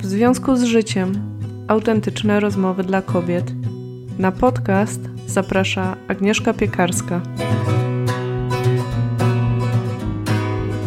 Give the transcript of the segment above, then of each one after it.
W związku z życiem autentyczne rozmowy dla kobiet. Na podcast zaprasza Agnieszka Piekarska.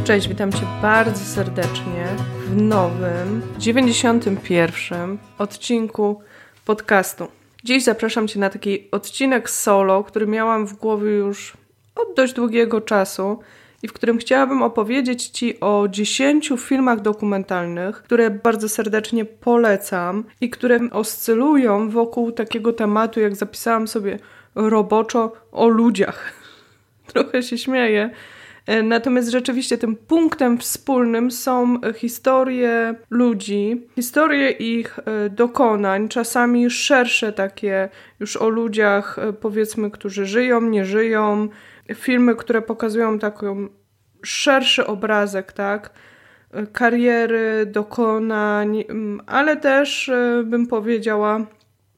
Cześć, witam Cię bardzo serdecznie w nowym, 91 odcinku podcastu. Dziś zapraszam Cię na taki odcinek solo, który miałam w głowie już od dość długiego czasu i w którym chciałabym opowiedzieć Ci o 10 filmach dokumentalnych, które bardzo serdecznie polecam i które oscylują wokół takiego tematu, jak zapisałam sobie roboczo o ludziach. Trochę się śmieję. E, natomiast rzeczywiście tym punktem wspólnym są historie ludzi, historie ich e, dokonań, czasami szersze takie już o ludziach, e, powiedzmy, którzy żyją, nie żyją, filmy, które pokazują taką szerszy obrazek, tak? Kariery, dokonań, ale też e, bym powiedziała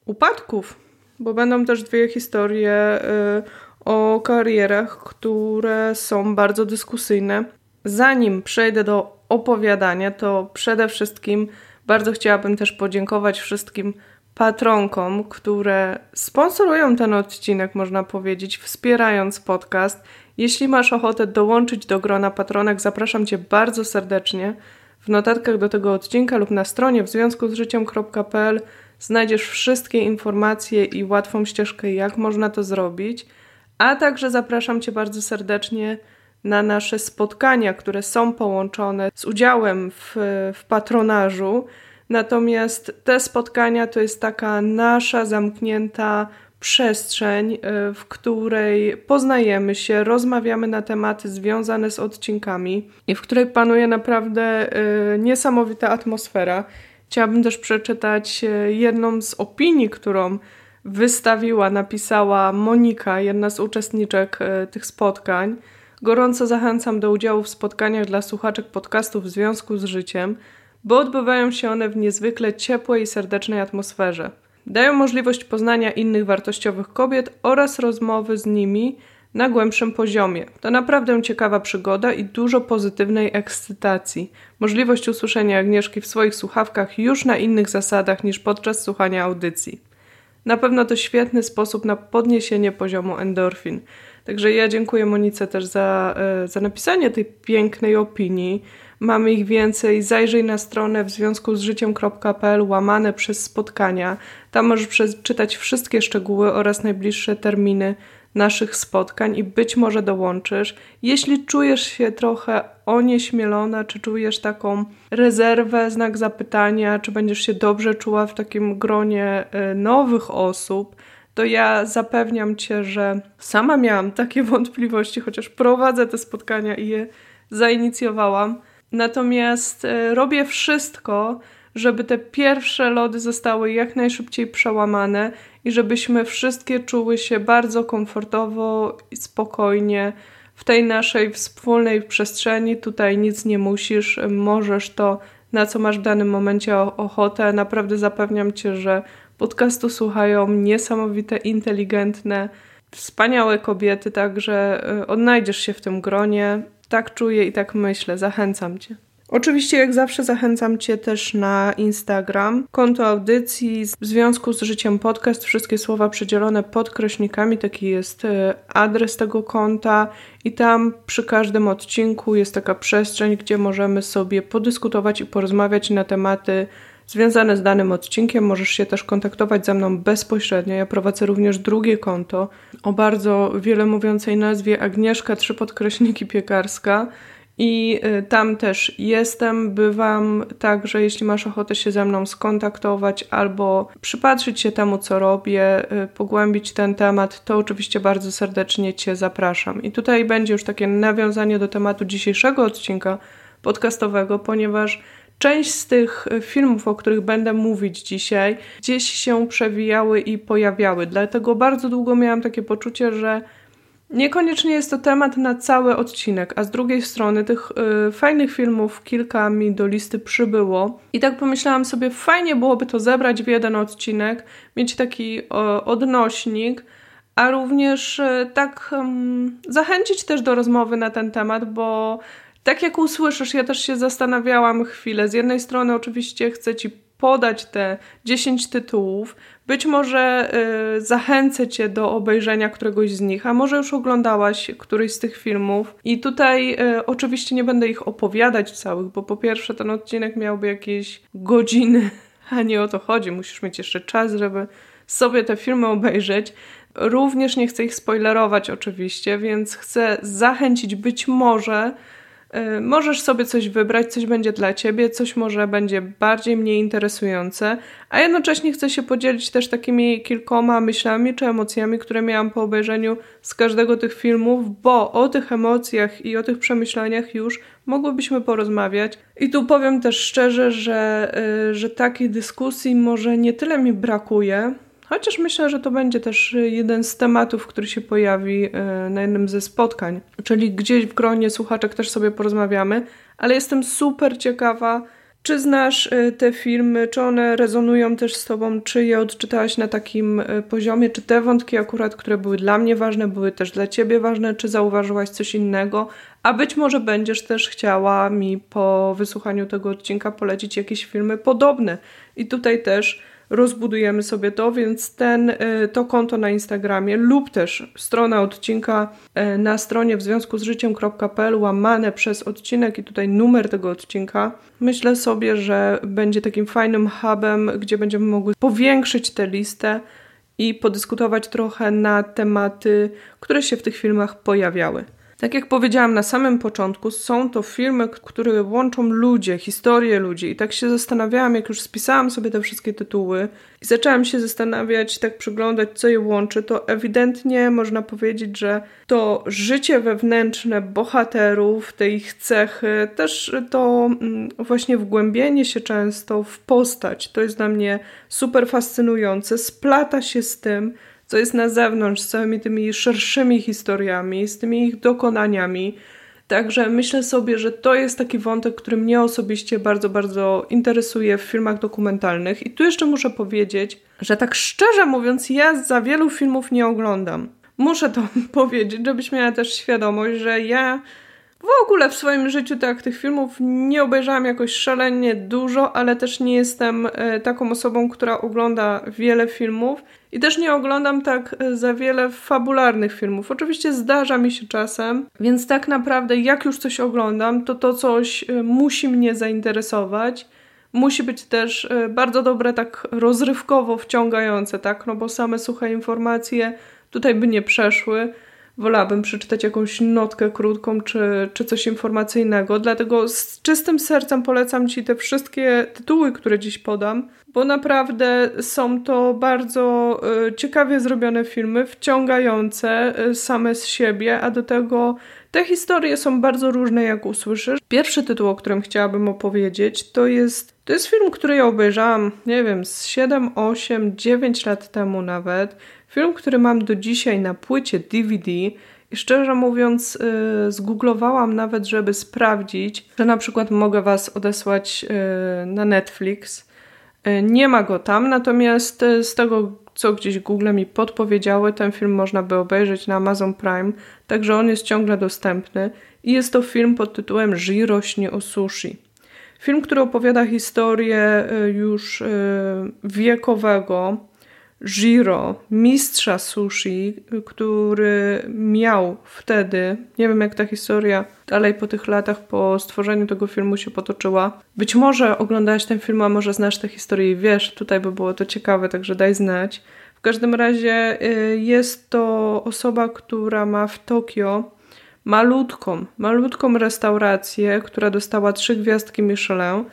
upadków, bo będą też dwie historie e, o karierach, które są bardzo dyskusyjne. Zanim przejdę do opowiadania, to przede wszystkim bardzo chciałabym też podziękować wszystkim patronkom, które sponsorują ten odcinek, można powiedzieć, wspierając podcast. Jeśli masz ochotę dołączyć do grona patronek, zapraszam Cię bardzo serdecznie. W notatkach do tego odcinka lub na stronie w związku z życiem.pl znajdziesz wszystkie informacje i łatwą ścieżkę, jak można to zrobić. A także zapraszam Cię bardzo serdecznie na nasze spotkania, które są połączone z udziałem w, w patronażu. Natomiast te spotkania to jest taka nasza zamknięta przestrzeń, e, w której poznajemy się, rozmawiamy na tematy związane z odcinkami i w której panuje naprawdę e, niesamowita atmosfera. Chciałabym też przeczytać e, jedną z opinii, którą wystawiła, napisała Monika, jedna z uczestniczek tych spotkań. Gorąco zachęcam do udziału w spotkaniach dla słuchaczek podcastów w związku z życiem bo odbywają się one w niezwykle ciepłej i serdecznej atmosferze. Dają możliwość poznania innych wartościowych kobiet oraz rozmowy z nimi na głębszym poziomie. To naprawdę ciekawa przygoda i dużo pozytywnej ekscytacji. Możliwość usłyszenia Agnieszki w swoich słuchawkach już na innych zasadach niż podczas słuchania audycji. Na pewno to świetny sposób na podniesienie poziomu endorfin. Także ja dziękuję Monice też za, e, za napisanie tej pięknej opinii. Mamy ich więcej. Zajrzyj na stronę w związku z życiem.pl łamane przez spotkania. Tam możesz przeczytać wszystkie szczegóły oraz najbliższe terminy naszych spotkań i być może dołączysz. Jeśli czujesz się trochę onieśmielona, czy czujesz taką rezerwę, znak zapytania, czy będziesz się dobrze czuła w takim gronie e, nowych osób, to ja zapewniam cię, że sama miałam takie wątpliwości, chociaż prowadzę te spotkania i je zainicjowałam. Natomiast e, robię wszystko, żeby te pierwsze lody zostały jak najszybciej przełamane i żebyśmy wszystkie czuły się bardzo komfortowo i spokojnie w tej naszej wspólnej przestrzeni. Tutaj nic nie musisz, możesz to, na co masz w danym momencie ochotę. Naprawdę zapewniam cię, że podcastu słuchają niesamowite, inteligentne, wspaniałe kobiety, także e, odnajdziesz się w tym gronie. Tak czuję i tak myślę. Zachęcam Cię. Oczywiście, jak zawsze, zachęcam Cię też na Instagram. Konto audycji w związku z życiem podcast. Wszystkie słowa przedzielone podkreśnikami. Taki jest e, adres tego konta, i tam przy każdym odcinku jest taka przestrzeń, gdzie możemy sobie podyskutować i porozmawiać na tematy związane z danym odcinkiem. Możesz się też kontaktować ze mną bezpośrednio. Ja prowadzę również drugie konto o bardzo wiele mówiącej nazwie Agnieszka trzy podkreśniki piekarska. I y, tam też jestem, bywam, także jeśli masz ochotę się ze mną skontaktować albo przypatrzyć się temu, co robię, y, pogłębić ten temat, to oczywiście bardzo serdecznie Cię zapraszam. I tutaj będzie już takie nawiązanie do tematu dzisiejszego odcinka podcastowego, ponieważ Część z tych e, filmów, o których będę mówić dzisiaj, gdzieś się przewijały i pojawiały. Dlatego bardzo długo miałam takie poczucie, że niekoniecznie jest to temat na cały odcinek, a z drugiej strony tych y, fajnych filmów kilka mi do listy przybyło. I tak pomyślałam sobie, fajnie byłoby to zebrać w jeden odcinek, mieć taki odnośnik a również e, tak zachęcić też do rozmowy na ten temat, bo tak jak usłyszysz, ja też się zastanawiałam chwilę. Z jednej strony oczywiście chcę Ci podać te 10 tytułów. Być może y, zachęcę Cię do obejrzenia któregoś z nich, a może już oglądałaś któryś z tych filmów. I tutaj y, oczywiście nie będę ich opowiadać całych, bo po pierwsze ten odcinek miałby jakieś godziny, a nie o to chodzi. Musisz mieć jeszcze czas, żeby sobie te filmy obejrzeć. Również nie chcę ich spoilerować oczywiście, więc chcę zachęcić być może możesz sobie coś wybrać, coś będzie dla ciebie, coś może będzie bardziej mnie interesujące, a jednocześnie chcę się podzielić też takimi kilkoma myślami czy emocjami, które miałam po obejrzeniu z każdego tych filmów, bo o tych emocjach i o tych przemyśleniach już mogłybyśmy porozmawiać. I tu powiem też szczerze, że, y, że takiej dyskusji może nie tyle mi brakuje, Chociaż myślę, że to będzie też jeden z tematów, który się pojawi y, na jednym ze spotkań, czyli gdzieś w gronie słuchaczek też sobie porozmawiamy, ale jestem super ciekawa, czy znasz y, te filmy, czy one rezonują też z tobą, czy je odczytałaś na takim poziomie, czy te wątki akurat, które były dla mnie ważne, były też dla ciebie ważne, czy zauważyłaś coś innego, a być może będziesz też chciała mi po wysłuchaniu tego odcinka polecić jakieś filmy podobne. I tutaj też rozbudujemy sobie to, więc ten, y, to konto na Instagramie lub też strona odcinka y, na stronie w związku z życiem.pl łamane przez odcinek i tutaj numer tego odcinka. Myślę sobie, że będzie takim fajnym hubem, gdzie będziemy mogły powiększyć tę listę i podyskutować trochę na tematy, które się w tych filmach pojawiały. Tak jak powiedziałam na samym początku, są to filmy, które łączą ludzie, historie ludzi. I tak się zastanawiałam, jak już spisałam sobie te wszystkie tytuły i zaczęłam się zastanawiać, tak przyglądać, co je łączy, to ewidentnie można powiedzieć, że to życie wewnętrzne bohaterów, te ich cechy, też to mm, właśnie wgłębienie się często w postać, to jest dla mnie super fascynujące, splata się z tym, co jest na zewnątrz, z całymi tymi szerszymi historiami, z tymi ich dokonaniami. Także myślę sobie, że to jest taki wątek, który mnie osobiście bardzo, bardzo interesuje w filmach dokumentalnych. I tu jeszcze muszę powiedzieć, że tak szczerze mówiąc, ja za wielu filmów nie oglądam. Muszę to powiedzieć, żebyś miała też świadomość, że ja w ogóle w swoim życiu tak tych filmów nie obejrzałam jakoś szalenie dużo, ale też nie jestem e, taką osobą, która ogląda wiele filmów i też nie oglądam tak e, za wiele fabularnych filmów. Oczywiście zdarza mi się czasem, więc tak naprawdę jak już coś oglądam, to to coś e, musi mnie zainteresować. Musi być też bardzo dobre, tak rozrywkowo wciągające, tak? No bo same suche informacje tutaj by nie przeszły wolałabym przeczytać jakąś notkę krótką czy, czy coś informacyjnego. Dlatego z czystym sercem polecam Ci te wszystkie tytuły, które dziś podam, bo naprawdę są to bardzo y, ciekawie zrobione filmy, wciągające y, same z siebie, a do tego te historie są bardzo różne, jak usłyszysz. Pierwszy tytuł, o którym chciałabym opowiedzieć, to jest, to jest film, który ja obejrzałam, nie wiem, z 7, 8, 9 lat temu nawet. Film, który mam do dzisiaj na płycie DVD i szczerze mówiąc, yy, zgooglowałam nawet, żeby sprawdzić, że na przykład mogę Was odesłać yy, na Netflix. Yy, nie ma go tam, natomiast y, z tego, co gdzieś Google mi podpowiedziały, ten film można by obejrzeć na Amazon Prime, także on jest ciągle dostępny. I jest to film pod tytułem Jiro śnie o sushi. Film, który opowiada historię y, już y, wiekowego Jiro, mistrza sushi, który miał wtedy, nie wiem jak ta historia dalej po tych latach, po stworzeniu tego filmu się potoczyła. Być może oglądałaś ten film, a może znasz tę historię i wiesz, tutaj by było to ciekawe, także daj znać. W każdym razie y, jest to osoba, która ma w Tokio malutką, malutką restaurację, która dostała trzy gwiazdki Michelin.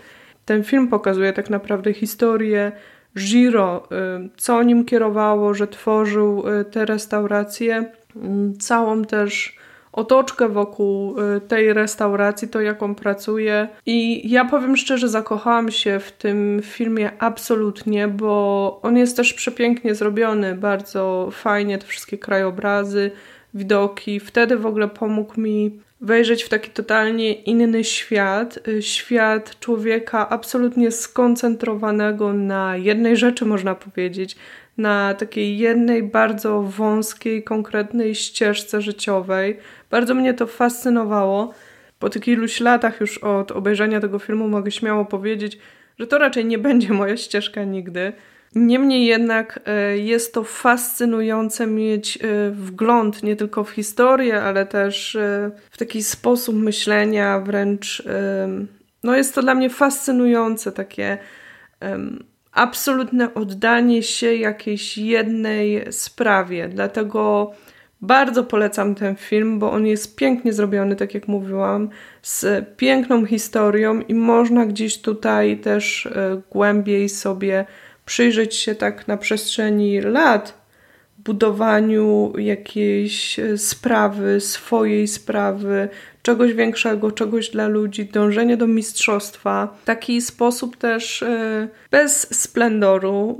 Ten film pokazuje tak naprawdę historię Giro, y, co nim kierowało, że tworzył y, te restauracje, mm, całą też otoczkę wokół y, tej restauracji, to jaką pracuje. I ja powiem szczerze, zakochałam się w tym filmie absolutnie, bo on jest też przepięknie zrobiony, bardzo fajnie te wszystkie krajobrazy, widoki. Wtedy w ogóle pomógł mi wejrzeć w taki totalnie inny świat, y, świat człowieka absolutnie skoncentrowanego na jednej rzeczy, można powiedzieć, na takiej jednej bardzo wąskiej, konkretnej ścieżce życiowej. Bardzo mnie to fascynowało. Po tych iluś latach już od obejrzenia tego filmu mogę śmiało powiedzieć, że to raczej nie będzie moja ścieżka nigdy. Niemniej jednak e, jest to fascynujące mieć e, wgląd nie tylko w historię, ale też e, w taki sposób myślenia, wręcz no jest to dla mnie fascynujące takie absolutne oddanie się jakiejś jednej sprawie. Dlatego bardzo polecam ten film, bo on jest pięknie zrobiony, tak jak mówiłam, z piękną historią i można gdzieś tutaj też głębiej sobie przyjrzeć się tak na przestrzeni lat budowaniu jakiejś e, sprawy, swojej sprawy, czegoś większego, czegoś dla ludzi, dążenie do mistrzostwa. Taki sposób też e, bez splendoru,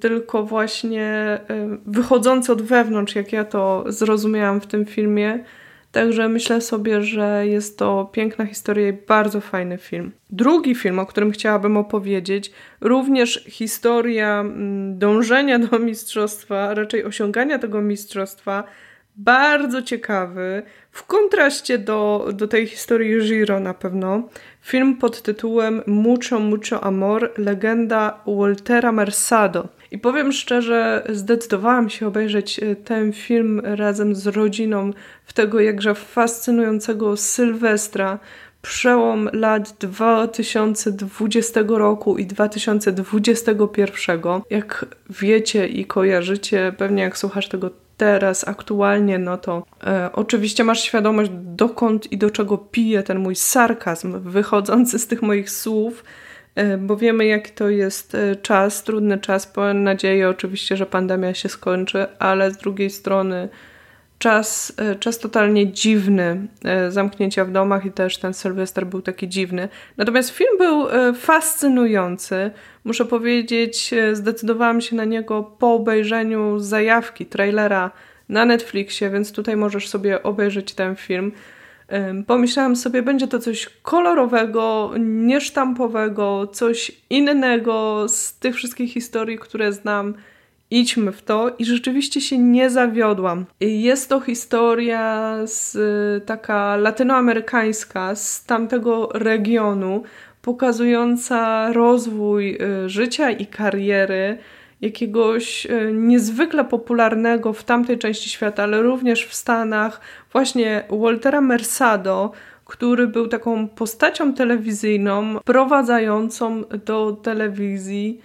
tylko właśnie e, wychodzący od wewnątrz, jak ja to zrozumiałam w tym filmie Także myślę sobie, że jest to piękna historia i bardzo fajny film. Drugi film, o którym chciałabym opowiedzieć, również historia mm, dążenia do mistrzostwa, raczej osiągania tego mistrzostwa, bardzo ciekawy, w kontraście do, do tej historii Giro na pewno. Film pod tytułem Mucho, Mucho Amor, legenda Waltera Mersado. I powiem szczerze, zdecydowałam się obejrzeć e, ten film razem z rodziną w tego jakże fascynującego Sylwestra, przełom lat 2020 roku i 2021. Jak wiecie i kojarzycie, pewnie jak słuchasz tego teraz, aktualnie, no to e, oczywiście masz świadomość, dokąd i do czego pije ten mój sarkazm wychodzący z tych moich słów, bo wiemy, jaki to jest e, czas, trudny czas. Pełen nadzieję oczywiście, że pandemia się skończy, ale z drugiej strony czas, e, czas totalnie dziwny e, zamknięcia w domach i też ten Sylwester był taki dziwny. Natomiast film był e, fascynujący. Muszę powiedzieć, zdecydowałam się na niego po obejrzeniu zajawki, trailera na Netflixie, więc tutaj możesz sobie obejrzeć ten film. Pomyślałam sobie, będzie to coś kolorowego, niesztampowego, coś innego z tych wszystkich historii, które znam idźmy w to i rzeczywiście się nie zawiodłam. Jest to historia z, taka latynoamerykańska z tamtego regionu, pokazująca rozwój y, życia i kariery jakiegoś y, niezwykle popularnego w tamtej części świata, ale również w Stanach, właśnie Waltera Mersado, który był taką postacią telewizyjną, prowadzającą do telewizji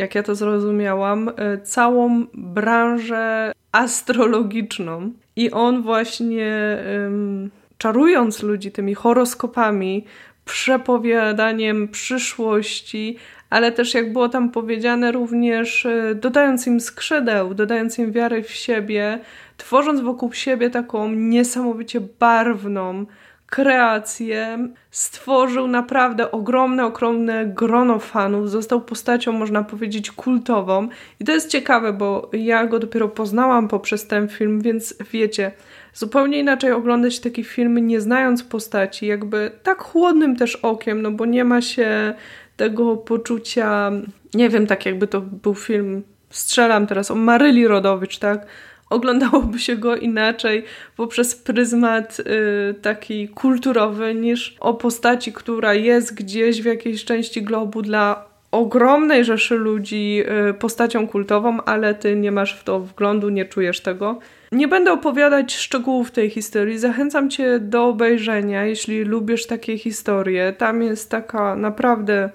jak ja to zrozumiałam, e, całą branżę astrologiczną. I on właśnie um, czarując ludzi tymi horoskopami, przepowiadaniem przyszłości, ale też jak było tam powiedziane, również e, dodając im skrzydeł, dodając im wiary w siebie, tworząc wokół siebie taką niesamowicie barwną, kreację, stworzył naprawdę ogromne, ogromne grono fanów, został postacią, można powiedzieć, kultową. I to jest ciekawe, bo ja go dopiero poznałam poprzez ten film, więc wiecie, zupełnie inaczej oglądać taki film, nie znając postaci, jakby tak chłodnym też okiem, no bo nie ma się tego poczucia, nie wiem, tak jakby to był film, strzelam teraz o Maryli Rodowicz, tak? oglądałoby się go inaczej poprzez pryzmat y, taki kulturowy niż o postaci, która jest gdzieś w jakiejś części globu dla ogromnej rzeszy ludzi y, postacią kultową, ale ty nie masz w to wglądu, nie czujesz tego. Nie będę opowiadać szczegółów tej historii. Zachęcam cię do obejrzenia, jeśli lubisz takie historie. Tam jest taka naprawdę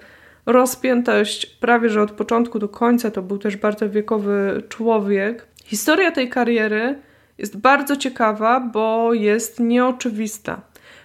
rozpiętość prawie że od początku do końca. To był też bardzo wiekowy człowiek. Historia tej kariery jest bardzo ciekawa, bo jest nieoczywista.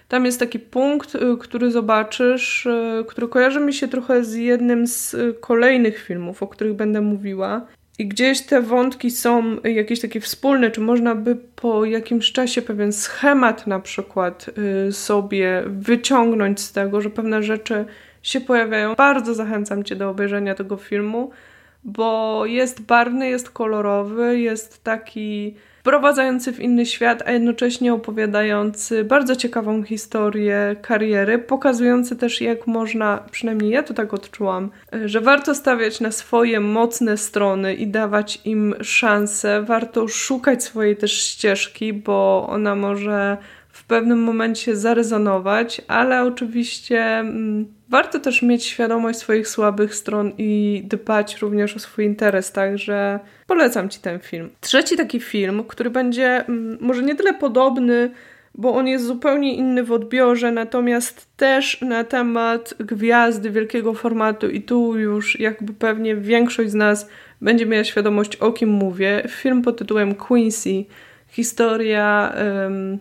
Tam jest taki punkt, y, który zobaczysz, y, który kojarzy mi się trochę z jednym z y, kolejnych filmów, o których będę mówiła. I gdzieś te wątki są jakieś takie wspólne, czy można by po jakimś czasie pewien schemat na przykład sobie wyciągnąć z tego, że pewne rzeczy się pojawiają. Bardzo zachęcam Cię do obejrzenia tego filmu bo jest barwny, jest kolorowy, jest taki wprowadzający w inny świat, a jednocześnie opowiadający bardzo ciekawą historię kariery, pokazujący też jak można, przynajmniej ja to tak odczułam, że warto stawiać na swoje mocne strony i dawać im szansę, warto szukać swojej też ścieżki, bo ona może w pewnym momencie zarezonować, ale oczywiście mm, warto też mieć świadomość swoich słabych stron i dbać również o swój interes, także polecam Ci ten film. Trzeci taki film, który będzie mm, może nie tyle podobny, bo on jest zupełnie inny w odbiorze, natomiast też na temat gwiazdy wielkiego formatu i tu już jakby pewnie większość z nas będzie miała świadomość o kim mówię. Film pod tytułem Quincy, historia um,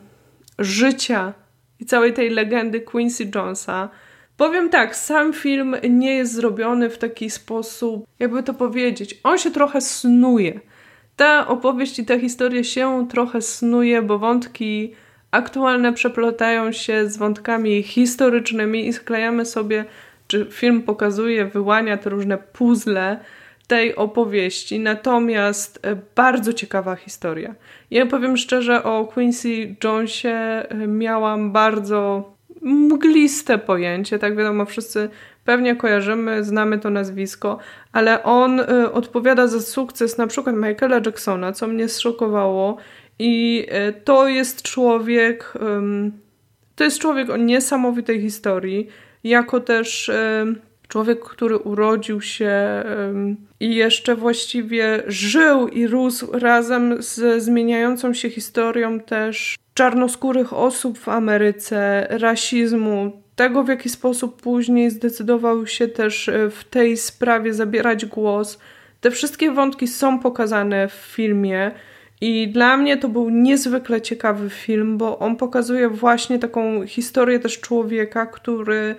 życia i całej tej legendy Quincy Jonesa. Powiem tak, sam film nie jest zrobiony w taki sposób, jakby to powiedzieć, on się trochę snuje. Ta opowieść i ta historia się trochę snuje, bo wątki aktualne przeplatają się z wątkami historycznymi i sklejamy sobie, czy film pokazuje, wyłania te różne puzzle tej opowieści. Natomiast e, bardzo ciekawa historia. Ja powiem szczerze, o Quincy Jonesie e, miałam bardzo mgliste pojęcie, tak wiadomo, wszyscy pewnie kojarzymy, znamy to nazwisko, ale on y, odpowiada za sukces na przykład Michaela Jacksona, co mnie zszokowało i to jest człowiek, to jest człowiek o niesamowitej historii, jako też człowiek, który urodził się i jeszcze właściwie żył i rósł razem z zmieniającą się historią też czarnoskórych osób w Ameryce, rasizmu, tego w jaki sposób później zdecydował się też e, w tej sprawie zabierać głos. Te wszystkie wątki są pokazane w filmie. I dla mnie to był niezwykle ciekawy film, bo on pokazuje właśnie taką historię też człowieka, który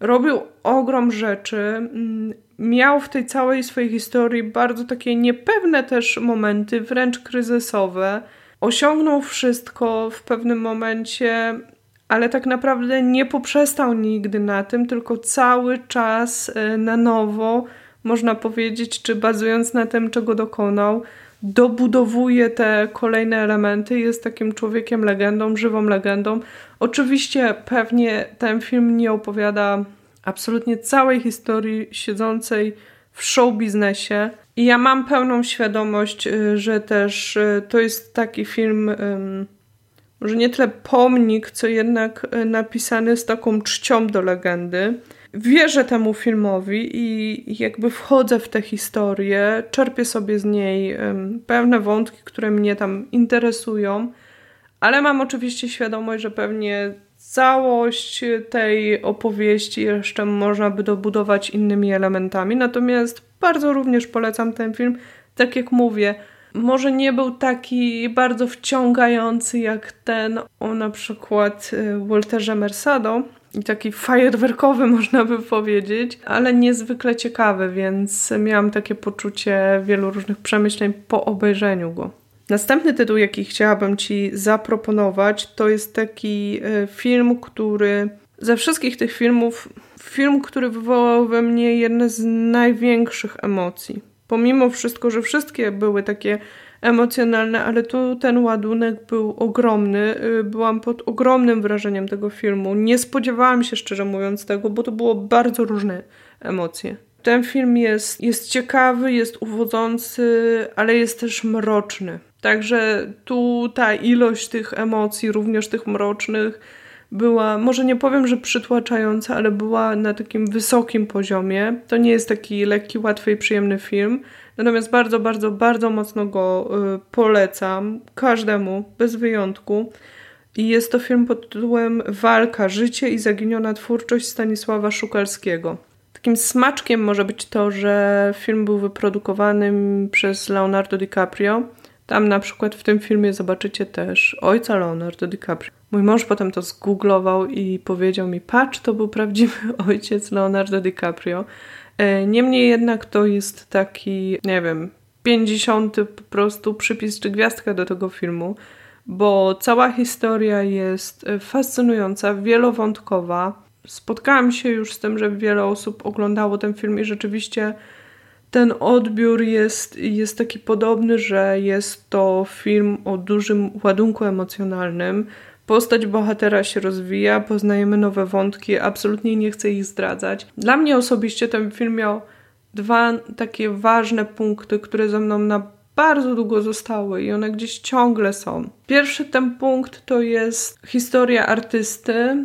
robił ogrom rzeczy. Mm, miał w tej całej swojej historii bardzo takie niepewne też momenty, wręcz kryzysowe osiągnął wszystko w pewnym momencie, ale tak naprawdę nie poprzestał nigdy na tym, tylko cały czas e, na nowo, można powiedzieć, czy bazując na tym, czego dokonał, dobudowuje te kolejne elementy, jest takim człowiekiem legendą, żywą legendą. Oczywiście pewnie ten film nie opowiada absolutnie całej historii siedzącej w show biznesie, i ja mam pełną świadomość, y, że też y, to jest taki film, może nie tyle pomnik, co jednak y, napisany z taką czcią do legendy. Wierzę temu filmowi i jakby wchodzę w tę historię, czerpię sobie z niej pewne wątki, które mnie tam interesują, ale mam oczywiście świadomość, że pewnie całość tej opowieści jeszcze można by dobudować innymi elementami. Natomiast bardzo również polecam ten film. Tak jak mówię, może nie był taki bardzo wciągający jak ten o na przykład y, Walterze Mersado i taki fajerwerkowy można by powiedzieć, ale niezwykle ciekawy, więc miałam takie poczucie wielu różnych przemyśleń po obejrzeniu go. Następny tytuł, jaki chciałabym Ci zaproponować, to jest taki y, film, który ze wszystkich tych filmów, film, który wywołał we mnie jedne z największych emocji. Pomimo wszystko, że wszystkie były takie emocjonalne, ale tu ten ładunek był ogromny. Y, byłam pod ogromnym wrażeniem tego filmu. Nie spodziewałam się, szczerze mówiąc, tego, bo to było bardzo różne emocje. Ten film jest, jest ciekawy, jest uwodzący, ale jest też mroczny. Także tu ta ilość tych emocji, również tych mrocznych, była, może nie powiem, że przytłaczająca, ale była na takim wysokim poziomie. To nie jest taki lekki, łatwy i przyjemny film. Natomiast bardzo, bardzo, bardzo mocno go y, polecam każdemu, bez wyjątku. I jest to film pod tytułem Walka, życie i zaginiona twórczość Stanisława Szukalskiego. Takim smaczkiem może być to, że film był wyprodukowany przez Leonardo DiCaprio tam na przykład w tym filmie zobaczycie też ojca Leonardo DiCaprio. Mój mąż potem to zgooglował i powiedział mi, patrz, to był prawdziwy ojciec Leonardo DiCaprio. E, niemniej jednak to jest taki, nie wiem, 50 po prostu przypis czy gwiazdka do tego filmu, bo cała historia jest e, fascynująca, wielowątkowa. Spotkałam się już z tym, że wiele osób oglądało ten film i rzeczywiście ten odbiór jest, jest taki podobny, że jest to film o dużym ładunku emocjonalnym. Postać bohatera się rozwija, poznajemy nowe wątki, absolutnie nie chcę ich zdradzać. Dla mnie osobiście ten film miał dwa takie ważne punkty, które ze mną na bardzo długo zostały i one gdzieś ciągle są. Pierwszy ten punkt to jest historia artysty,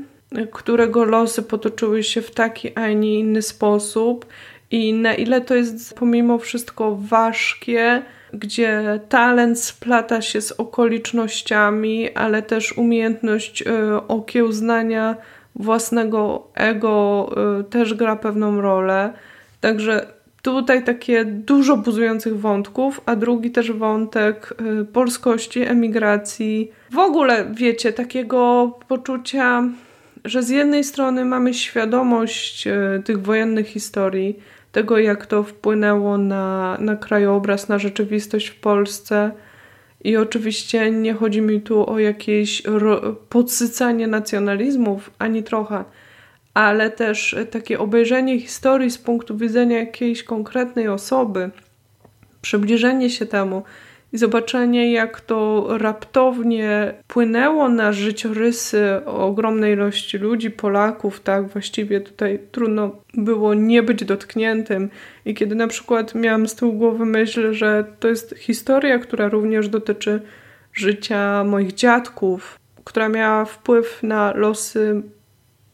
którego losy potoczyły się w taki, a nie inny sposób i na ile to jest pomimo wszystko ważkie, gdzie talent splata się z okolicznościami, ale też umiejętność y, okiełznania własnego ego y, też gra pewną rolę. Także tutaj takie dużo buzujących wątków, a drugi też wątek y, polskości, emigracji. W ogóle, wiecie, takiego poczucia, że z jednej strony mamy świadomość tych wojennych historii, tego, jak to wpłynęło na, na krajobraz, na rzeczywistość w Polsce. I oczywiście nie chodzi mi tu o jakieś podsycanie nacjonalizmów, ani trochę, ale też takie obejrzenie historii z punktu widzenia jakiejś konkretnej osoby, przybliżenie się temu, i zobaczenie, jak to raptownie płynęło na życiorysy ogromnej ilości ludzi, Polaków, tak, właściwie tutaj trudno było nie być dotkniętym. I kiedy na przykład miałam z tyłu głowy myśl, że to jest historia, która również dotyczy życia moich dziadków, która miała wpływ na losy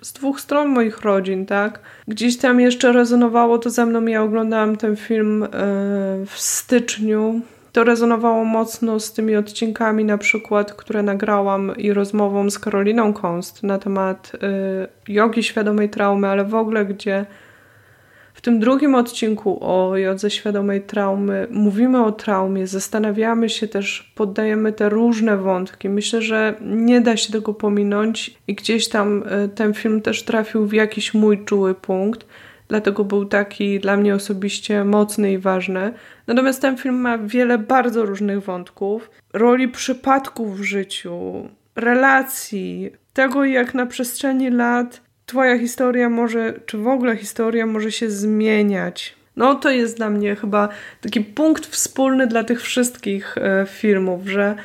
z dwóch stron moich rodzin, tak? Gdzieś tam jeszcze rezonowało to ze mną. Ja oglądałam ten film e, w styczniu to rezonowało mocno z tymi odcinkami, na przykład, które nagrałam i rozmową z Karoliną Konst na temat y, jogi świadomej traumy, ale w ogóle, gdzie w tym drugim odcinku o jodze świadomej traumy mówimy o traumie, zastanawiamy się też, poddajemy te różne wątki. Myślę, że nie da się tego pominąć i gdzieś tam y, ten film też trafił w jakiś mój czuły punkt dlatego był taki dla mnie osobiście mocny i ważny. Natomiast ten film ma wiele bardzo różnych wątków, roli przypadków w życiu, relacji, tego jak na przestrzeni lat Twoja historia może, czy w ogóle historia może się zmieniać. No to jest dla mnie chyba taki punkt wspólny dla tych wszystkich e, filmów, że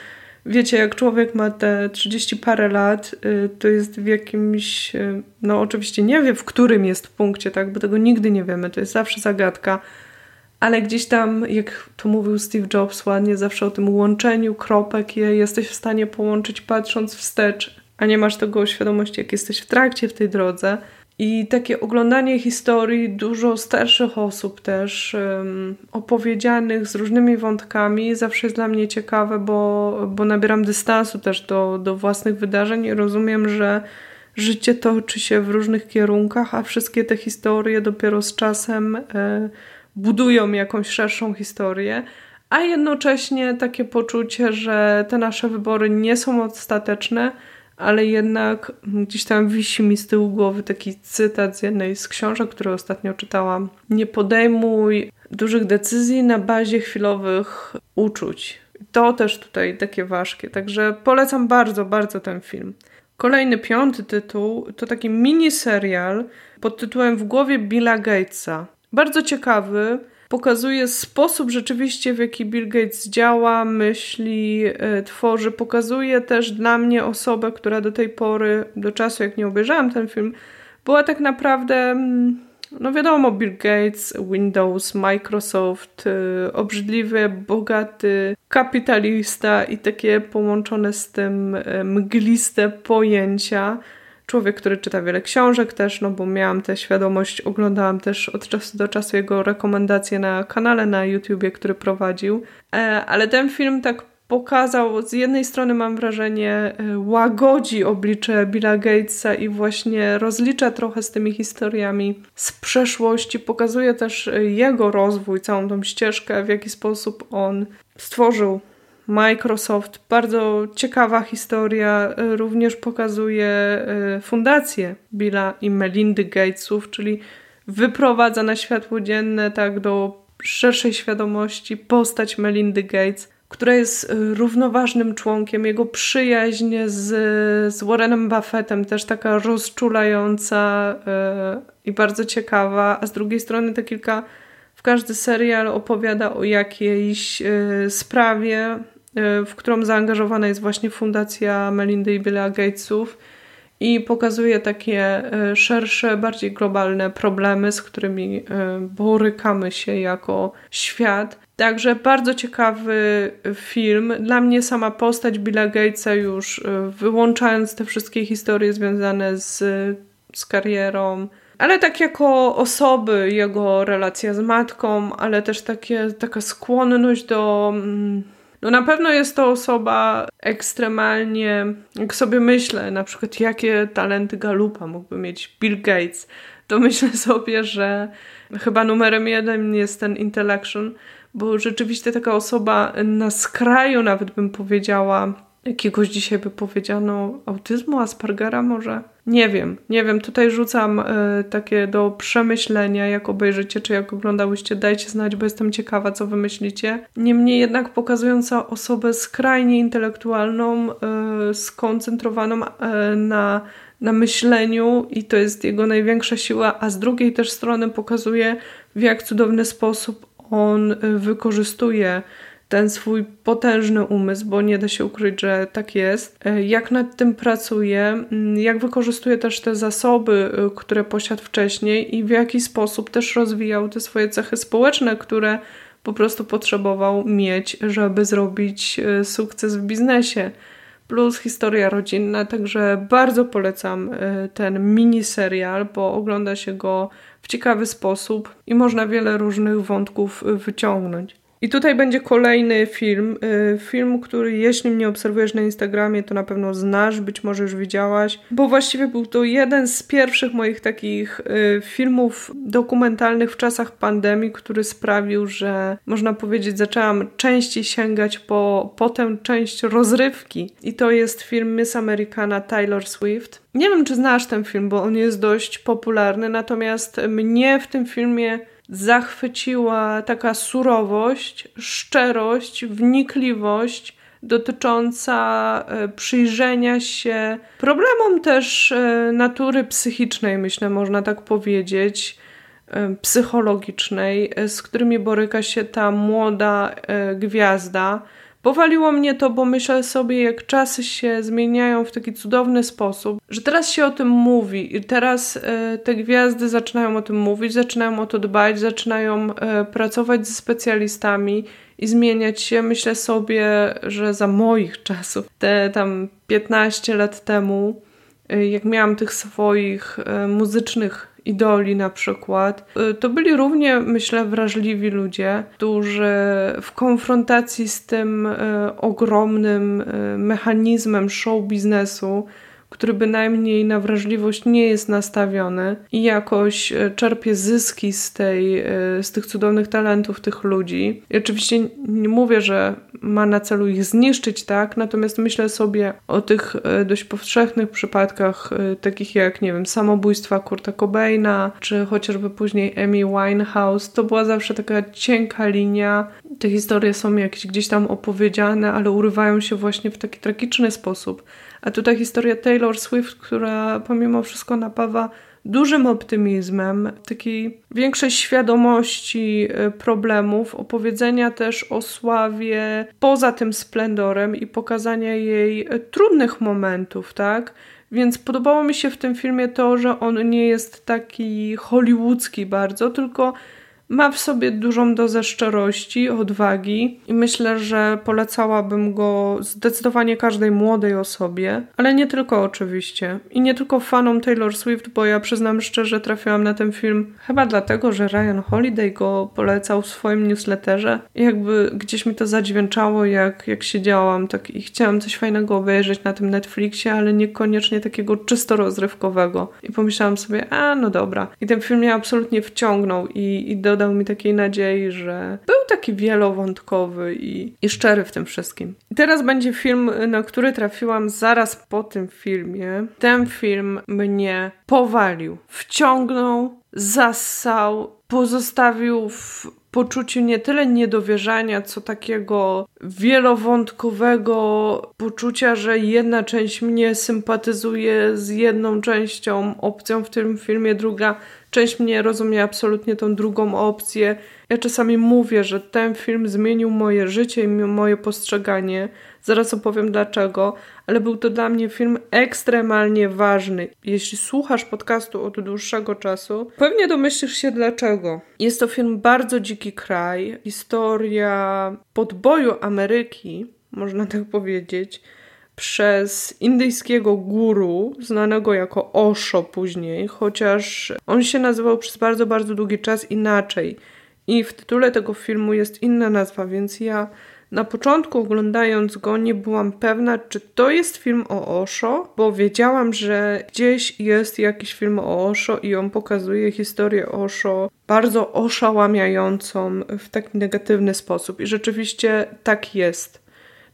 wiecie, jak człowiek ma te 30 parę lat, y, to jest w jakimś, y, no oczywiście nie wie, w którym jest punkcie, tak, bo tego nigdy nie wiemy, to jest zawsze zagadka, ale gdzieś tam, jak to mówił Steve Jobs ładnie, zawsze o tym łączeniu kropek je jesteś w stanie połączyć patrząc wstecz, a nie masz tego świadomości, jak jesteś w trakcie w tej drodze. I takie oglądanie historii dużo starszych osób też, um, opowiedzianych z różnymi wątkami, zawsze jest dla mnie ciekawe, bo, bo nabieram dystansu też do, do własnych wydarzeń i rozumiem, że życie toczy się w różnych kierunkach, a wszystkie te historie dopiero z czasem e, budują jakąś szerszą historię. A jednocześnie takie poczucie, że te nasze wybory nie są ostateczne, ale jednak gdzieś tam wisi mi z tyłu głowy taki cytat z jednej z książek, które ostatnio czytałam. Nie podejmuj dużych decyzji na bazie chwilowych uczuć. To też tutaj takie ważkie, także polecam bardzo, bardzo ten film. Kolejny, piąty tytuł to taki mini serial pod tytułem W głowie Billa Gatesa. Bardzo ciekawy, pokazuje sposób rzeczywiście, w jaki Bill Gates działa, myśli, e, tworzy. Pokazuje też dla mnie osobę, która do tej pory, do czasu jak nie obejrzałam ten film, była tak naprawdę, mm, no wiadomo, Bill Gates, Windows, Microsoft, e, obrzydliwy, bogaty kapitalista i takie połączone z tym e, mgliste pojęcia człowiek, który czyta wiele książek też, no bo miałam tę świadomość, oglądałam też od czasu do czasu jego rekomendacje na kanale na YouTubie, który prowadził. E, ale ten film tak pokazał, z jednej strony mam wrażenie, e, łagodzi oblicze Billa Gatesa i właśnie rozlicza trochę z tymi historiami z przeszłości, pokazuje też e, jego rozwój, całą tą ścieżkę, w jaki sposób on stworzył Microsoft. Bardzo ciekawa historia e, również pokazuje e, fundację Billa i Melindy Gatesów, czyli wyprowadza na światło dzienne tak do szerszej świadomości postać Melindy Gates, która jest e, równoważnym członkiem. Jego przyjaźń z, z Warrenem Buffettem też taka rozczulająca i bardzo ciekawa, a z drugiej strony te kilka każdy serial opowiada o jakiejś yy, sprawie, w którą zaangażowana jest właśnie fundacja Melindy i Billa Gatesów. i pokazuje takie e, szersze, bardziej globalne problemy, z którymi e, borykamy się jako świat. Także bardzo ciekawy film. Dla mnie sama postać Billa Gatesa już e, wyłączając te wszystkie historie związane z, z karierą, ale tak jako osoby, jego relacja z matką, ale też takie, taka skłonność do mm, no na pewno jest to osoba ekstremalnie, jak sobie myślę, na przykład jakie talenty Galupa mógłby mieć Bill Gates, to myślę sobie, że chyba numerem jeden jest ten intellection, bo rzeczywiście taka osoba na skraju nawet bym powiedziała jakiegoś dzisiaj by powiedziano autyzmu, Aspergera może? Nie wiem, nie wiem. Tutaj rzucam y, takie do przemyślenia, jak obejrzycie, czy jak oglądałyście, dajcie znać, bo jestem ciekawa, co wy myślicie. Niemniej jednak pokazująca osobę skrajnie intelektualną, y, skoncentrowaną y, na, na myśleniu i to jest jego największa siła, a z drugiej też strony pokazuje, w jak cudowny sposób on wykorzystuje ten swój potężny umysł, bo nie da się ukryć, że tak jest. E, jak nad tym pracuje, jak wykorzystuje też te zasoby, e, które posiadł wcześniej i w jaki sposób też rozwijał te swoje cechy społeczne, które po prostu potrzebował mieć, żeby zrobić e, sukces w biznesie. Plus historia rodzinna, także bardzo polecam ten mini serial, bo ogląda się go w ciekawy sposób i można wiele różnych wątków wyciągnąć. I tutaj będzie kolejny film. Y, film, który jeśli mnie obserwujesz na Instagramie, to na pewno znasz, być może już widziałaś, bo właściwie był to jeden z pierwszych moich takich y, filmów dokumentalnych w czasach pandemii, który sprawił, że można powiedzieć, zaczęłam częściej sięgać po, po tę część rozrywki. I to jest film Miss Americana Taylor Swift. Nie wiem, czy znasz ten film, bo on jest dość popularny, natomiast mnie w tym filmie zachwyciła taka surowość, szczerość, wnikliwość dotycząca e, przyjrzenia się problemom też e, natury psychicznej, myślę, można tak powiedzieć, e, psychologicznej, z którymi boryka się ta młoda gwiazda. Powaliło mnie to, bo myślę sobie, jak czasy się zmieniają w taki cudowny sposób, że teraz się o tym mówi i teraz e, te gwiazdy zaczynają o tym mówić, zaczynają o to dbać, zaczynają e, pracować ze specjalistami i zmieniać się. Myślę sobie, że za moich czasów, te tam 15 lat temu, e, jak miałam tych swoich muzycznych idoli na przykład, y, to byli równie, myślę, wrażliwi ludzie, którzy w konfrontacji z tym y, ogromnym y, mechanizmem show biznesu który bynajmniej na wrażliwość nie jest nastawiony i jakoś e, czerpie zyski z, tej, e, z tych cudownych talentów tych ludzi. I oczywiście nie mówię, że ma na celu ich zniszczyć, tak? Natomiast myślę sobie o tych e, dość powszechnych przypadkach, takich jak, nie wiem, samobójstwa Kurta Cobaina, czy chociażby później Amy Winehouse. To była zawsze taka cienka linia. Te historie są jakieś gdzieś tam opowiedziane, ale urywają się właśnie w taki tragiczny sposób. A tutaj historia Taylor Swift, która pomimo wszystko napawa dużym optymizmem, takiej większej świadomości e, problemów, opowiedzenia też o sławie poza tym splendorem i pokazania jej e, trudnych momentów, tak? Więc podobało mi się w tym filmie to, że on nie jest taki hollywoodzki bardzo, tylko ma w sobie dużą dozę szczerości, odwagi i myślę, że polecałabym go zdecydowanie każdej młodej osobie, ale nie tylko oczywiście. I nie tylko fanom Taylor Swift, bo ja przyznam szczerze, trafiłam na ten film chyba dlatego, że Ryan Holiday go polecał w swoim newsletterze i jakby gdzieś mi to zadźwięczało, jak, jak siedziałam tak i chciałam coś fajnego obejrzeć na tym Netflixie, ale niekoniecznie takiego czysto rozrywkowego. I pomyślałam sobie, a no dobra. I ten film mnie absolutnie wciągnął i, i do dodał mi takiej nadziei, że był taki wielowątkowy i, i szczery w tym wszystkim. I teraz będzie film, na który trafiłam zaraz po tym filmie. Ten film mnie powalił, wciągnął, zassał, pozostawił w poczuciu nie tyle niedowierzania, co takiego wielowątkowego poczucia, że jedna część mnie sympatyzuje z jedną częścią, opcją w tym filmie, druga Część mnie rozumie absolutnie tą drugą opcję. Ja czasami mówię, że ten film zmienił moje życie i moje postrzeganie. Zaraz opowiem dlaczego, ale był to dla mnie film ekstremalnie ważny. Jeśli słuchasz podcastu od dłuższego czasu, pewnie domyślisz się dlaczego. Jest to film bardzo dziki kraj, historia podboju Ameryki, można tak powiedzieć przez indyjskiego guru, znanego jako Osho później, chociaż on się nazywał przez bardzo, bardzo długi czas inaczej. I w tytule tego filmu jest inna nazwa, więc ja na początku oglądając go nie byłam pewna, czy to jest film o Osho, bo wiedziałam, że gdzieś jest jakiś film o Osho i on pokazuje historię Osho bardzo oszałamiającą w taki negatywny sposób. I rzeczywiście tak jest.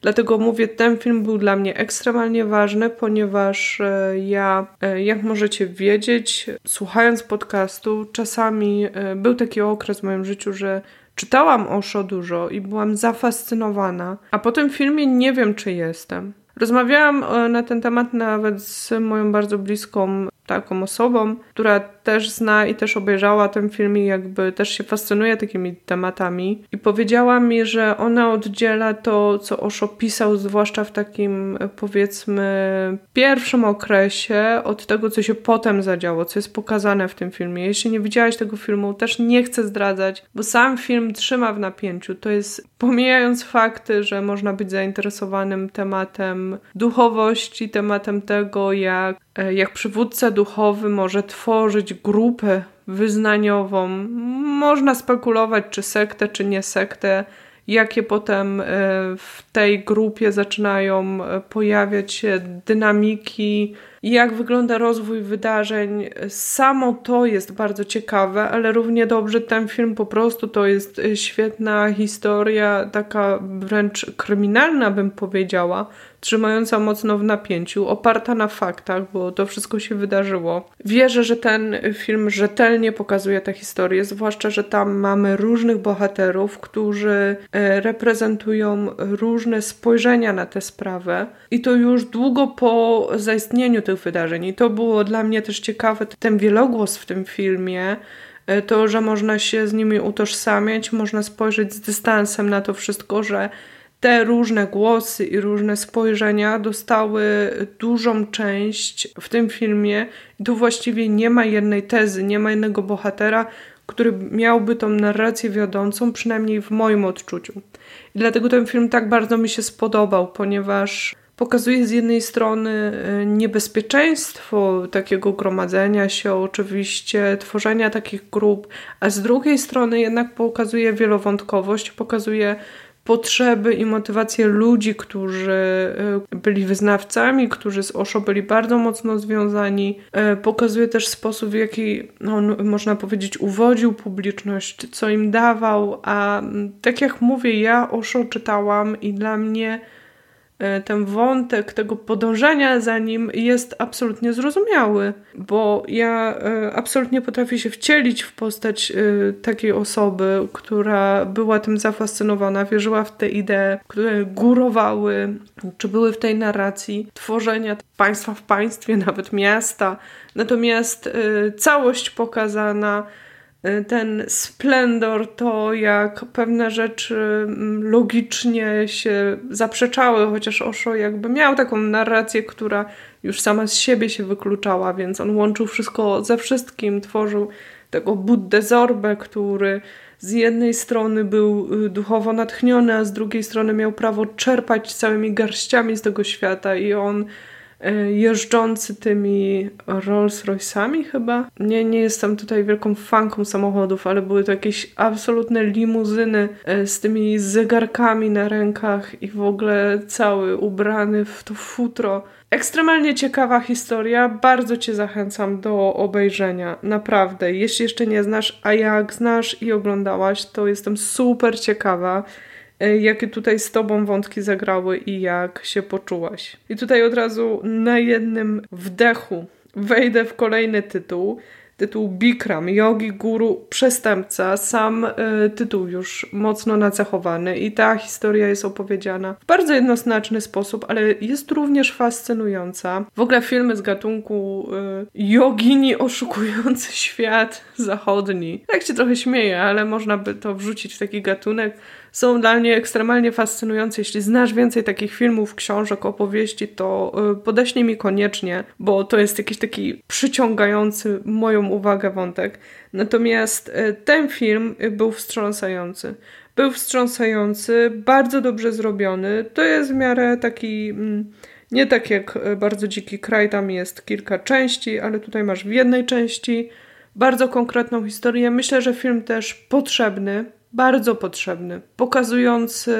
Dlatego mówię, ten film był dla mnie ekstremalnie ważny, ponieważ e, ja, e, jak możecie wiedzieć, słuchając podcastu, czasami e, był taki okres w moim życiu, że czytałam Osho dużo i byłam zafascynowana, a po tym filmie nie wiem, czy jestem. Rozmawiałam na ten temat nawet z moją bardzo bliską taką osobą, która też zna i też obejrzała ten film i jakby też się fascynuje takimi tematami. I powiedziała mi, że ona oddziela to, co Osho pisał, zwłaszcza w takim powiedzmy pierwszym okresie, od tego, co się potem zadziało, co jest pokazane w tym filmie. Jeśli nie widziałaś tego filmu, też nie chcę zdradzać, bo sam film trzyma w napięciu. To jest, pomijając fakty, że można być zainteresowanym tematem duchowości, tematem tego, jak E, jak przywódca duchowy może tworzyć grupę wyznaniową. Można spekulować, czy sektę, czy nie sektę, jakie potem e, w tej grupie zaczynają e, pojawiać się dynamiki, jak wygląda rozwój wydarzeń. Samo to jest bardzo ciekawe, ale równie dobrze ten film po prostu to jest świetna historia, taka wręcz kryminalna, bym powiedziała trzymająca mocno w napięciu, oparta na faktach, bo to wszystko się wydarzyło. Wierzę, że ten film rzetelnie pokazuje tę historię, zwłaszcza, że tam mamy różnych bohaterów, którzy e, reprezentują różne spojrzenia na tę sprawę i to już długo po zaistnieniu tych wydarzeń. I to było dla mnie też ciekawe, ten wielogłos w tym filmie, e, to, że można się z nimi utożsamiać, można spojrzeć z dystansem na to wszystko, że te różne głosy i różne spojrzenia dostały dużą część w tym filmie i tu właściwie nie ma jednej tezy, nie ma jednego bohatera, który miałby tą narrację wiodącą, przynajmniej w moim odczuciu. I dlatego ten film tak bardzo mi się spodobał, ponieważ pokazuje z jednej strony e, niebezpieczeństwo takiego gromadzenia się, oczywiście tworzenia takich grup, a z drugiej strony jednak pokazuje wielowątkowość, pokazuje potrzeby i motywacje ludzi, którzy e, byli wyznawcami, którzy z Osho byli bardzo mocno związani. E, pokazuje też sposób, w jaki on, można powiedzieć, uwodził publiczność, co im dawał, a tak jak mówię, ja Osho czytałam i dla mnie ten wątek tego podążania za nim jest absolutnie zrozumiały, bo ja e, absolutnie potrafię się wcielić w postać e, takiej osoby, która była tym zafascynowana, wierzyła w te idee, które górowały, czy były w tej narracji tworzenia państwa w państwie, nawet miasta. Natomiast całość pokazana ten splendor, to jak pewne rzeczy mm, logicznie się zaprzeczały, chociaż Osho jakby miał taką narrację, która już sama z siebie się wykluczała, więc on łączył wszystko ze wszystkim, tworzył tego Buddę Zorbę, który z jednej strony był y, duchowo natchniony, a z drugiej strony miał prawo czerpać całymi garściami z tego świata i on jeżdżący tymi Rolls Royce'ami chyba. Nie, nie jestem tutaj wielką fanką samochodów, ale były to jakieś absolutne limuzyny e, z tymi zegarkami na rękach i w ogóle cały ubrany w to futro. Ekstremalnie ciekawa historia, bardzo Cię zachęcam do obejrzenia, naprawdę. Jeśli jeszcze nie znasz, a jak znasz i oglądałaś, to jestem super ciekawa. Jakie tutaj z Tobą wątki zagrały i jak się poczułaś. I tutaj od razu na jednym wdechu wejdę w kolejny tytuł. tytuł Bikram, Yogi Guru Przestępca. Sam y, tytuł już mocno nacechowany i ta historia jest opowiedziana w bardzo jednoznaczny sposób, ale jest również fascynująca. W ogóle filmy z gatunku y, jogini oszukujący świat zachodni. Tak się trochę śmieję, ale można by to wrzucić w taki gatunek są dla mnie ekstremalnie fascynujące. Jeśli znasz więcej takich filmów, książek, opowieści, to y, podeślij mi koniecznie, bo to jest jakiś taki przyciągający moją uwagę wątek. Natomiast y, ten film był wstrząsający. Był wstrząsający, bardzo dobrze zrobiony. To jest w miarę taki. Mm, nie tak jak y, bardzo dziki kraj, tam jest kilka części, ale tutaj masz w jednej części bardzo konkretną historię. Myślę, że film też potrzebny, bardzo potrzebny, pokazujący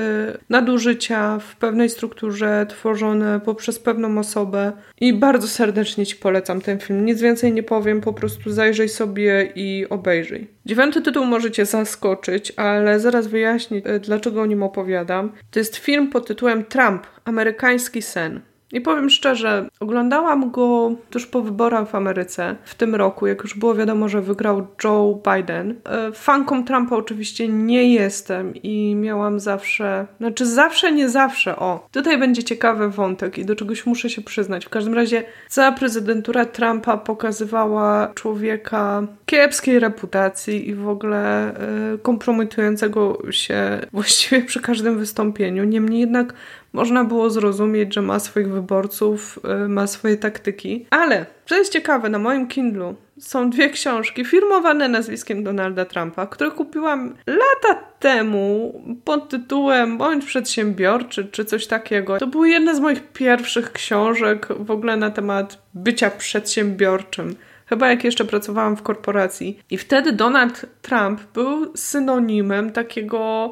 nadużycia w pewnej strukturze tworzone poprzez pewną osobę i bardzo serdecznie Ci polecam ten film. Nic więcej nie powiem, po prostu zajrzyj sobie i obejrzyj. Dziewiąty tytuł możecie zaskoczyć, ale zaraz wyjaśnię, dlaczego o nim opowiadam. To jest film pod tytułem Trump, amerykański sen. I powiem szczerze, oglądałam go tuż po wyborach w Ameryce w tym roku, jak już było wiadomo, że wygrał Joe Biden. E, fanką Trumpa oczywiście nie jestem i miałam zawsze, znaczy zawsze, nie zawsze, o. Tutaj będzie ciekawy wątek i do czegoś muszę się przyznać. W każdym razie cała prezydentura Trumpa pokazywała człowieka kiepskiej reputacji i w ogóle y, kompromitującego się właściwie przy każdym wystąpieniu. Niemniej jednak można było zrozumieć, że ma swoich wyborców, y, ma swoje taktyki. Ale, co jest ciekawe, na moim Kindlu są dwie książki firmowane nazwiskiem Donalda Trumpa, które kupiłam lata temu pod tytułem Bądź przedsiębiorczy czy coś takiego. To były jedne z moich pierwszych książek w ogóle na temat bycia przedsiębiorczym. Chyba jak jeszcze pracowałam w korporacji. I wtedy Donald Trump był synonimem takiego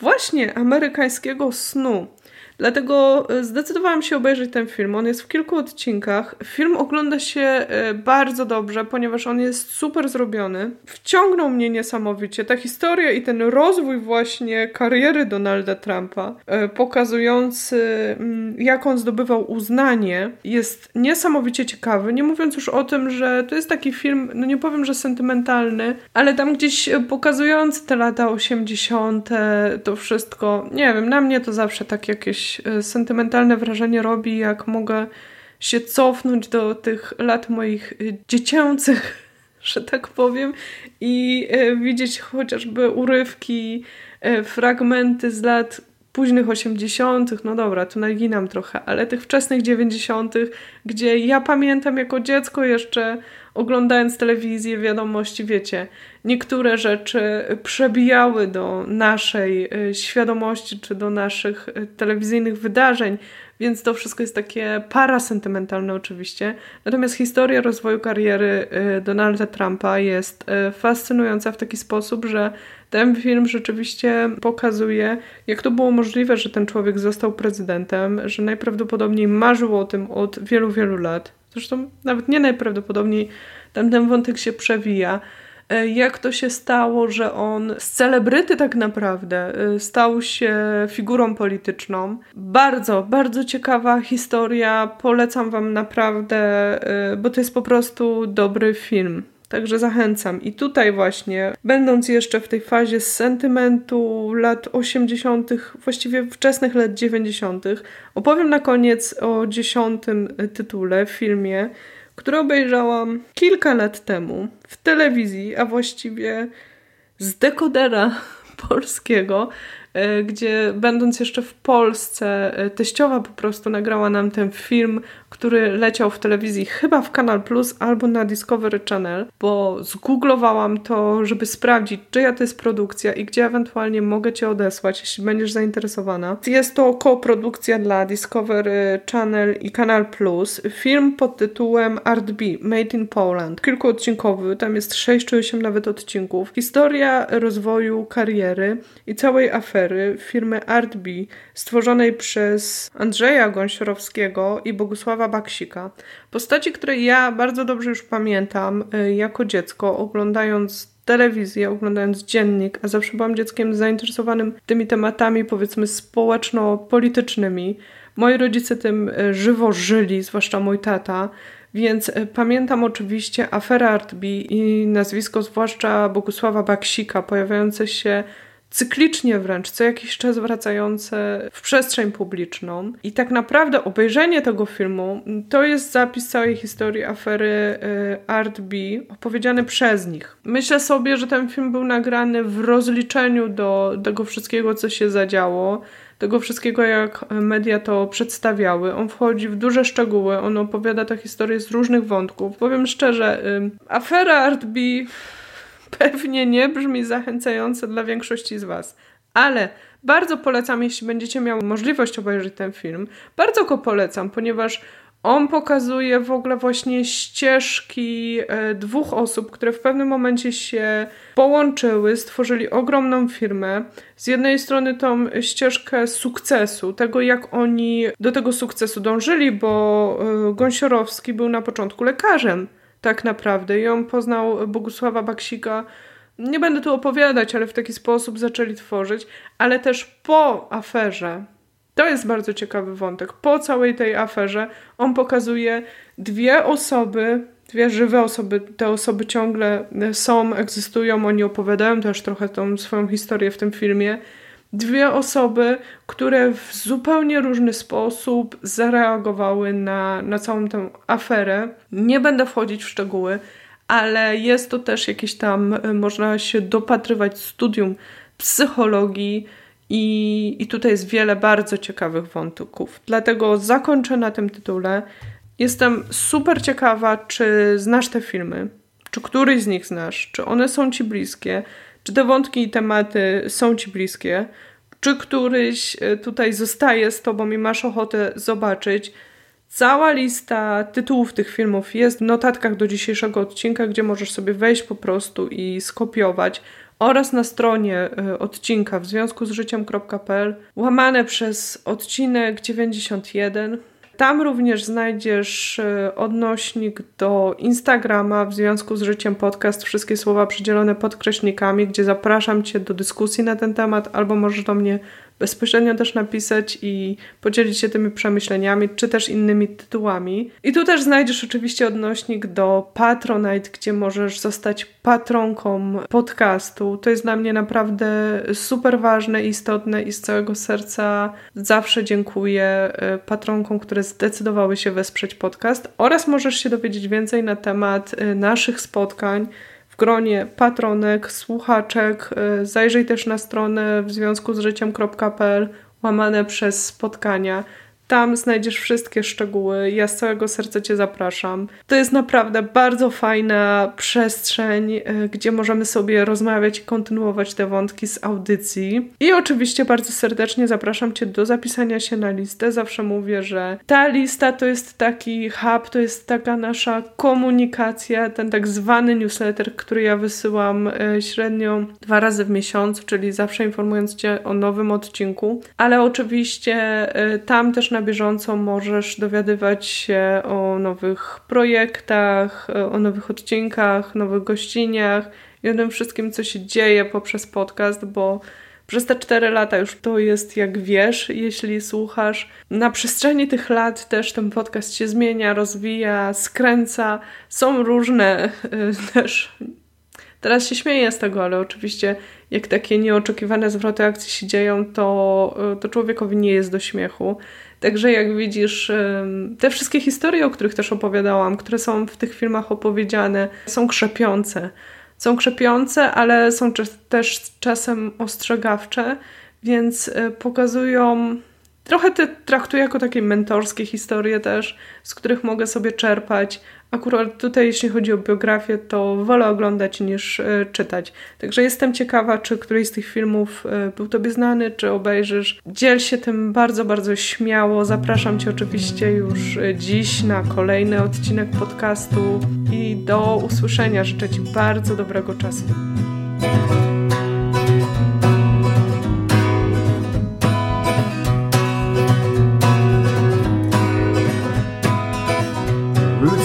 właśnie amerykańskiego snu. Dlatego e, zdecydowałam się obejrzeć ten film. On jest w kilku odcinkach. Film ogląda się e, bardzo dobrze, ponieważ on jest super zrobiony. Wciągnął mnie niesamowicie. Ta historia i ten rozwój właśnie kariery Donalda Trumpa, e, pokazujący mm, jak on zdobywał uznanie, jest niesamowicie ciekawy. Nie mówiąc już o tym, że to jest taki film, no nie powiem, że sentymentalny, ale tam gdzieś pokazujący te lata 80., to wszystko, nie wiem, na mnie to zawsze tak jakieś E, sentymentalne wrażenie robi, jak mogę się cofnąć do tych lat moich e, dziecięcych, że tak powiem, i e, widzieć chociażby urywki, fragmenty z lat późnych 80., no dobra, tu naginam trochę, ale tych wczesnych 90., gdzie ja pamiętam jako dziecko jeszcze oglądając telewizję, wiadomości, wiecie, niektóre rzeczy przebijały do naszej y, świadomości czy do naszych y, telewizyjnych wydarzeń, więc to wszystko jest takie parasentymentalne oczywiście. Natomiast historia rozwoju kariery y, Donalda Trumpa jest fascynująca w taki sposób, że ten film rzeczywiście pokazuje, jak to było możliwe, że ten człowiek został prezydentem, że najprawdopodobniej marzył o tym od wielu, wielu lat. Zresztą nawet nie najprawdopodobniej tam ten wątek się przewija. E, jak to się stało, że on z celebryty tak naprawdę e, stał się figurą polityczną. Bardzo, bardzo ciekawa historia. Polecam Wam naprawdę, e, bo to jest po prostu dobry film. Także zachęcam. I tutaj właśnie, będąc jeszcze w tej fazie sentymentu lat 80., właściwie wczesnych lat 90., opowiem na koniec o dziesiątym tytule w filmie, który obejrzałam kilka lat temu w telewizji, a właściwie z dekodera polskiego, e, gdzie będąc jeszcze w Polsce, e, teściowa po prostu nagrała nam ten film który leciał w telewizji chyba w Kanal Plus albo na Discovery Channel, bo zgooglowałam to, żeby sprawdzić, czyja to jest produkcja i gdzie ewentualnie mogę Cię odesłać, jeśli będziesz zainteresowana. Jest to koprodukcja dla Discovery Channel i Kanal Plus. Film pod tytułem Art B, Made in Poland. Kilkuodcinkowy, tam jest 6 czy 8 nawet odcinków. Historia rozwoju kariery i całej afery firmy Art B, stworzonej przez Andrzeja Gąsiorowskiego i Bogusława Baksika. Postaci, której ja bardzo dobrze już pamiętam y, jako dziecko, oglądając telewizję, oglądając dziennik, a zawsze byłam dzieckiem zainteresowanym tymi tematami, powiedzmy, społeczno-politycznymi. Moi rodzice tym y, żywo żyli, zwłaszcza mój tata, Więc e, pamiętam oczywiście aferę Artbi i nazwisko zwłaszcza Bogusława Baksika pojawiające się cyklicznie wręcz, co jakiś czas wracające w przestrzeń publiczną. I tak naprawdę obejrzenie tego filmu to jest zapis całej historii afery y, Art B, opowiedziany przez nich. Myślę sobie, że ten film był nagrany w rozliczeniu do tego wszystkiego, co się zadziało tego wszystkiego, jak media to przedstawiały. On wchodzi w duże szczegóły, on opowiada tę historię z różnych wątków. Powiem szczerze, y, afera Art B pewnie nie brzmi zachęcająco dla większości z Was, ale bardzo polecam, jeśli będziecie miały możliwość obejrzeć ten film. Bardzo go polecam, ponieważ on pokazuje w ogóle właśnie ścieżki e, dwóch osób, które w pewnym momencie się połączyły, stworzyli ogromną firmę. Z jednej strony tą ścieżkę sukcesu, tego jak oni do tego sukcesu dążyli, bo e, Gąsiorowski był na początku lekarzem tak naprawdę. On poznał Bogusława Baksika. Nie będę tu opowiadać, ale w taki sposób zaczęli tworzyć, ale też po aferze. To jest bardzo ciekawy wątek. Po całej tej aferze on pokazuje dwie osoby, dwie żywe osoby. Te osoby ciągle są, egzystują, oni opowiadają też trochę tą swoją historię w tym filmie dwie osoby, które w zupełnie różny sposób zareagowały na, na całą tę aferę. Nie będę wchodzić w szczegóły, ale jest to też jakieś tam, y, można się dopatrywać studium psychologii. I, I tutaj jest wiele bardzo ciekawych wątków. Dlatego zakończę na tym tytule. Jestem super ciekawa, czy znasz te filmy, czy któryś z nich znasz, czy one są ci bliskie, czy te wątki i tematy są ci bliskie? Czy któryś e, tutaj zostaje z tobą i masz ochotę zobaczyć? Cała lista tytułów tych filmów jest w notatkach do dzisiejszego odcinka, gdzie możesz sobie wejść po prostu i skopiować oraz na stronie e, odcinka w związku z życiem.pl łamane przez odcinek 91 tam również znajdziesz e, odnośnik do Instagrama w związku z życiem podcast, wszystkie słowa przydzielone podkreśnikami, gdzie zapraszam Cię do dyskusji na ten temat, albo możesz do mnie bezpośrednio też napisać i podzielić się tymi przemyśleniami, czy też innymi tytułami. I tu też znajdziesz oczywiście odnośnik do Patronite, gdzie możesz zostać patronką podcastu. To jest dla mnie naprawdę super ważne, istotne i z całego serca zawsze dziękuję e, patronkom, które zdecydowały się wesprzeć podcast oraz możesz się dowiedzieć więcej na temat e, naszych spotkań w gronie patronek, słuchaczek. Y, zajrzyj też na stronę w związku z życiem.pl łamane przez spotkania. Tam znajdziesz wszystkie szczegóły. Ja z całego serca Cię zapraszam. To jest naprawdę bardzo fajna przestrzeń, e, gdzie możemy sobie rozmawiać i kontynuować te wątki z audycji. I oczywiście bardzo serdecznie zapraszam Cię do zapisania się na listę. Zawsze mówię, że ta lista to jest taki hub, to jest taka nasza komunikacja, ten tak zwany newsletter, który ja wysyłam e, średnio dwa razy w miesiącu, czyli zawsze informując Cię o nowym odcinku. Ale oczywiście e, tam też na bieżąco możesz dowiadywać się o nowych projektach, o nowych odcinkach, nowych gościniach i o tym wszystkim, co się dzieje poprzez podcast, bo przez te cztery lata już to jest jak wiesz, jeśli słuchasz. Na przestrzeni tych lat też ten podcast się zmienia, rozwija, skręca. Są różne y, też. Teraz się śmieję z tego, ale oczywiście jak takie nieoczekiwane zwroty akcji się dzieją, to, y, to człowiekowi nie jest do śmiechu. Także jak widzisz, te wszystkie historie, o których też opowiadałam, które są w tych filmach opowiedziane, są krzepiące. Są krzepiące, ale są też czasem ostrzegawcze, więc e, pokazują Trochę te traktuję jako takie mentorskie historie też, z których mogę sobie czerpać. Akurat tutaj, jeśli chodzi o biografię, to wolę oglądać niż y, czytać. Także jestem ciekawa, czy któryś z tych filmów y, był Tobie znany, czy obejrzysz. Dziel się tym bardzo, bardzo śmiało. Zapraszam Cię oczywiście już y, dziś na kolejny odcinek podcastu i do usłyszenia. Życzę Ci bardzo dobrego czasu.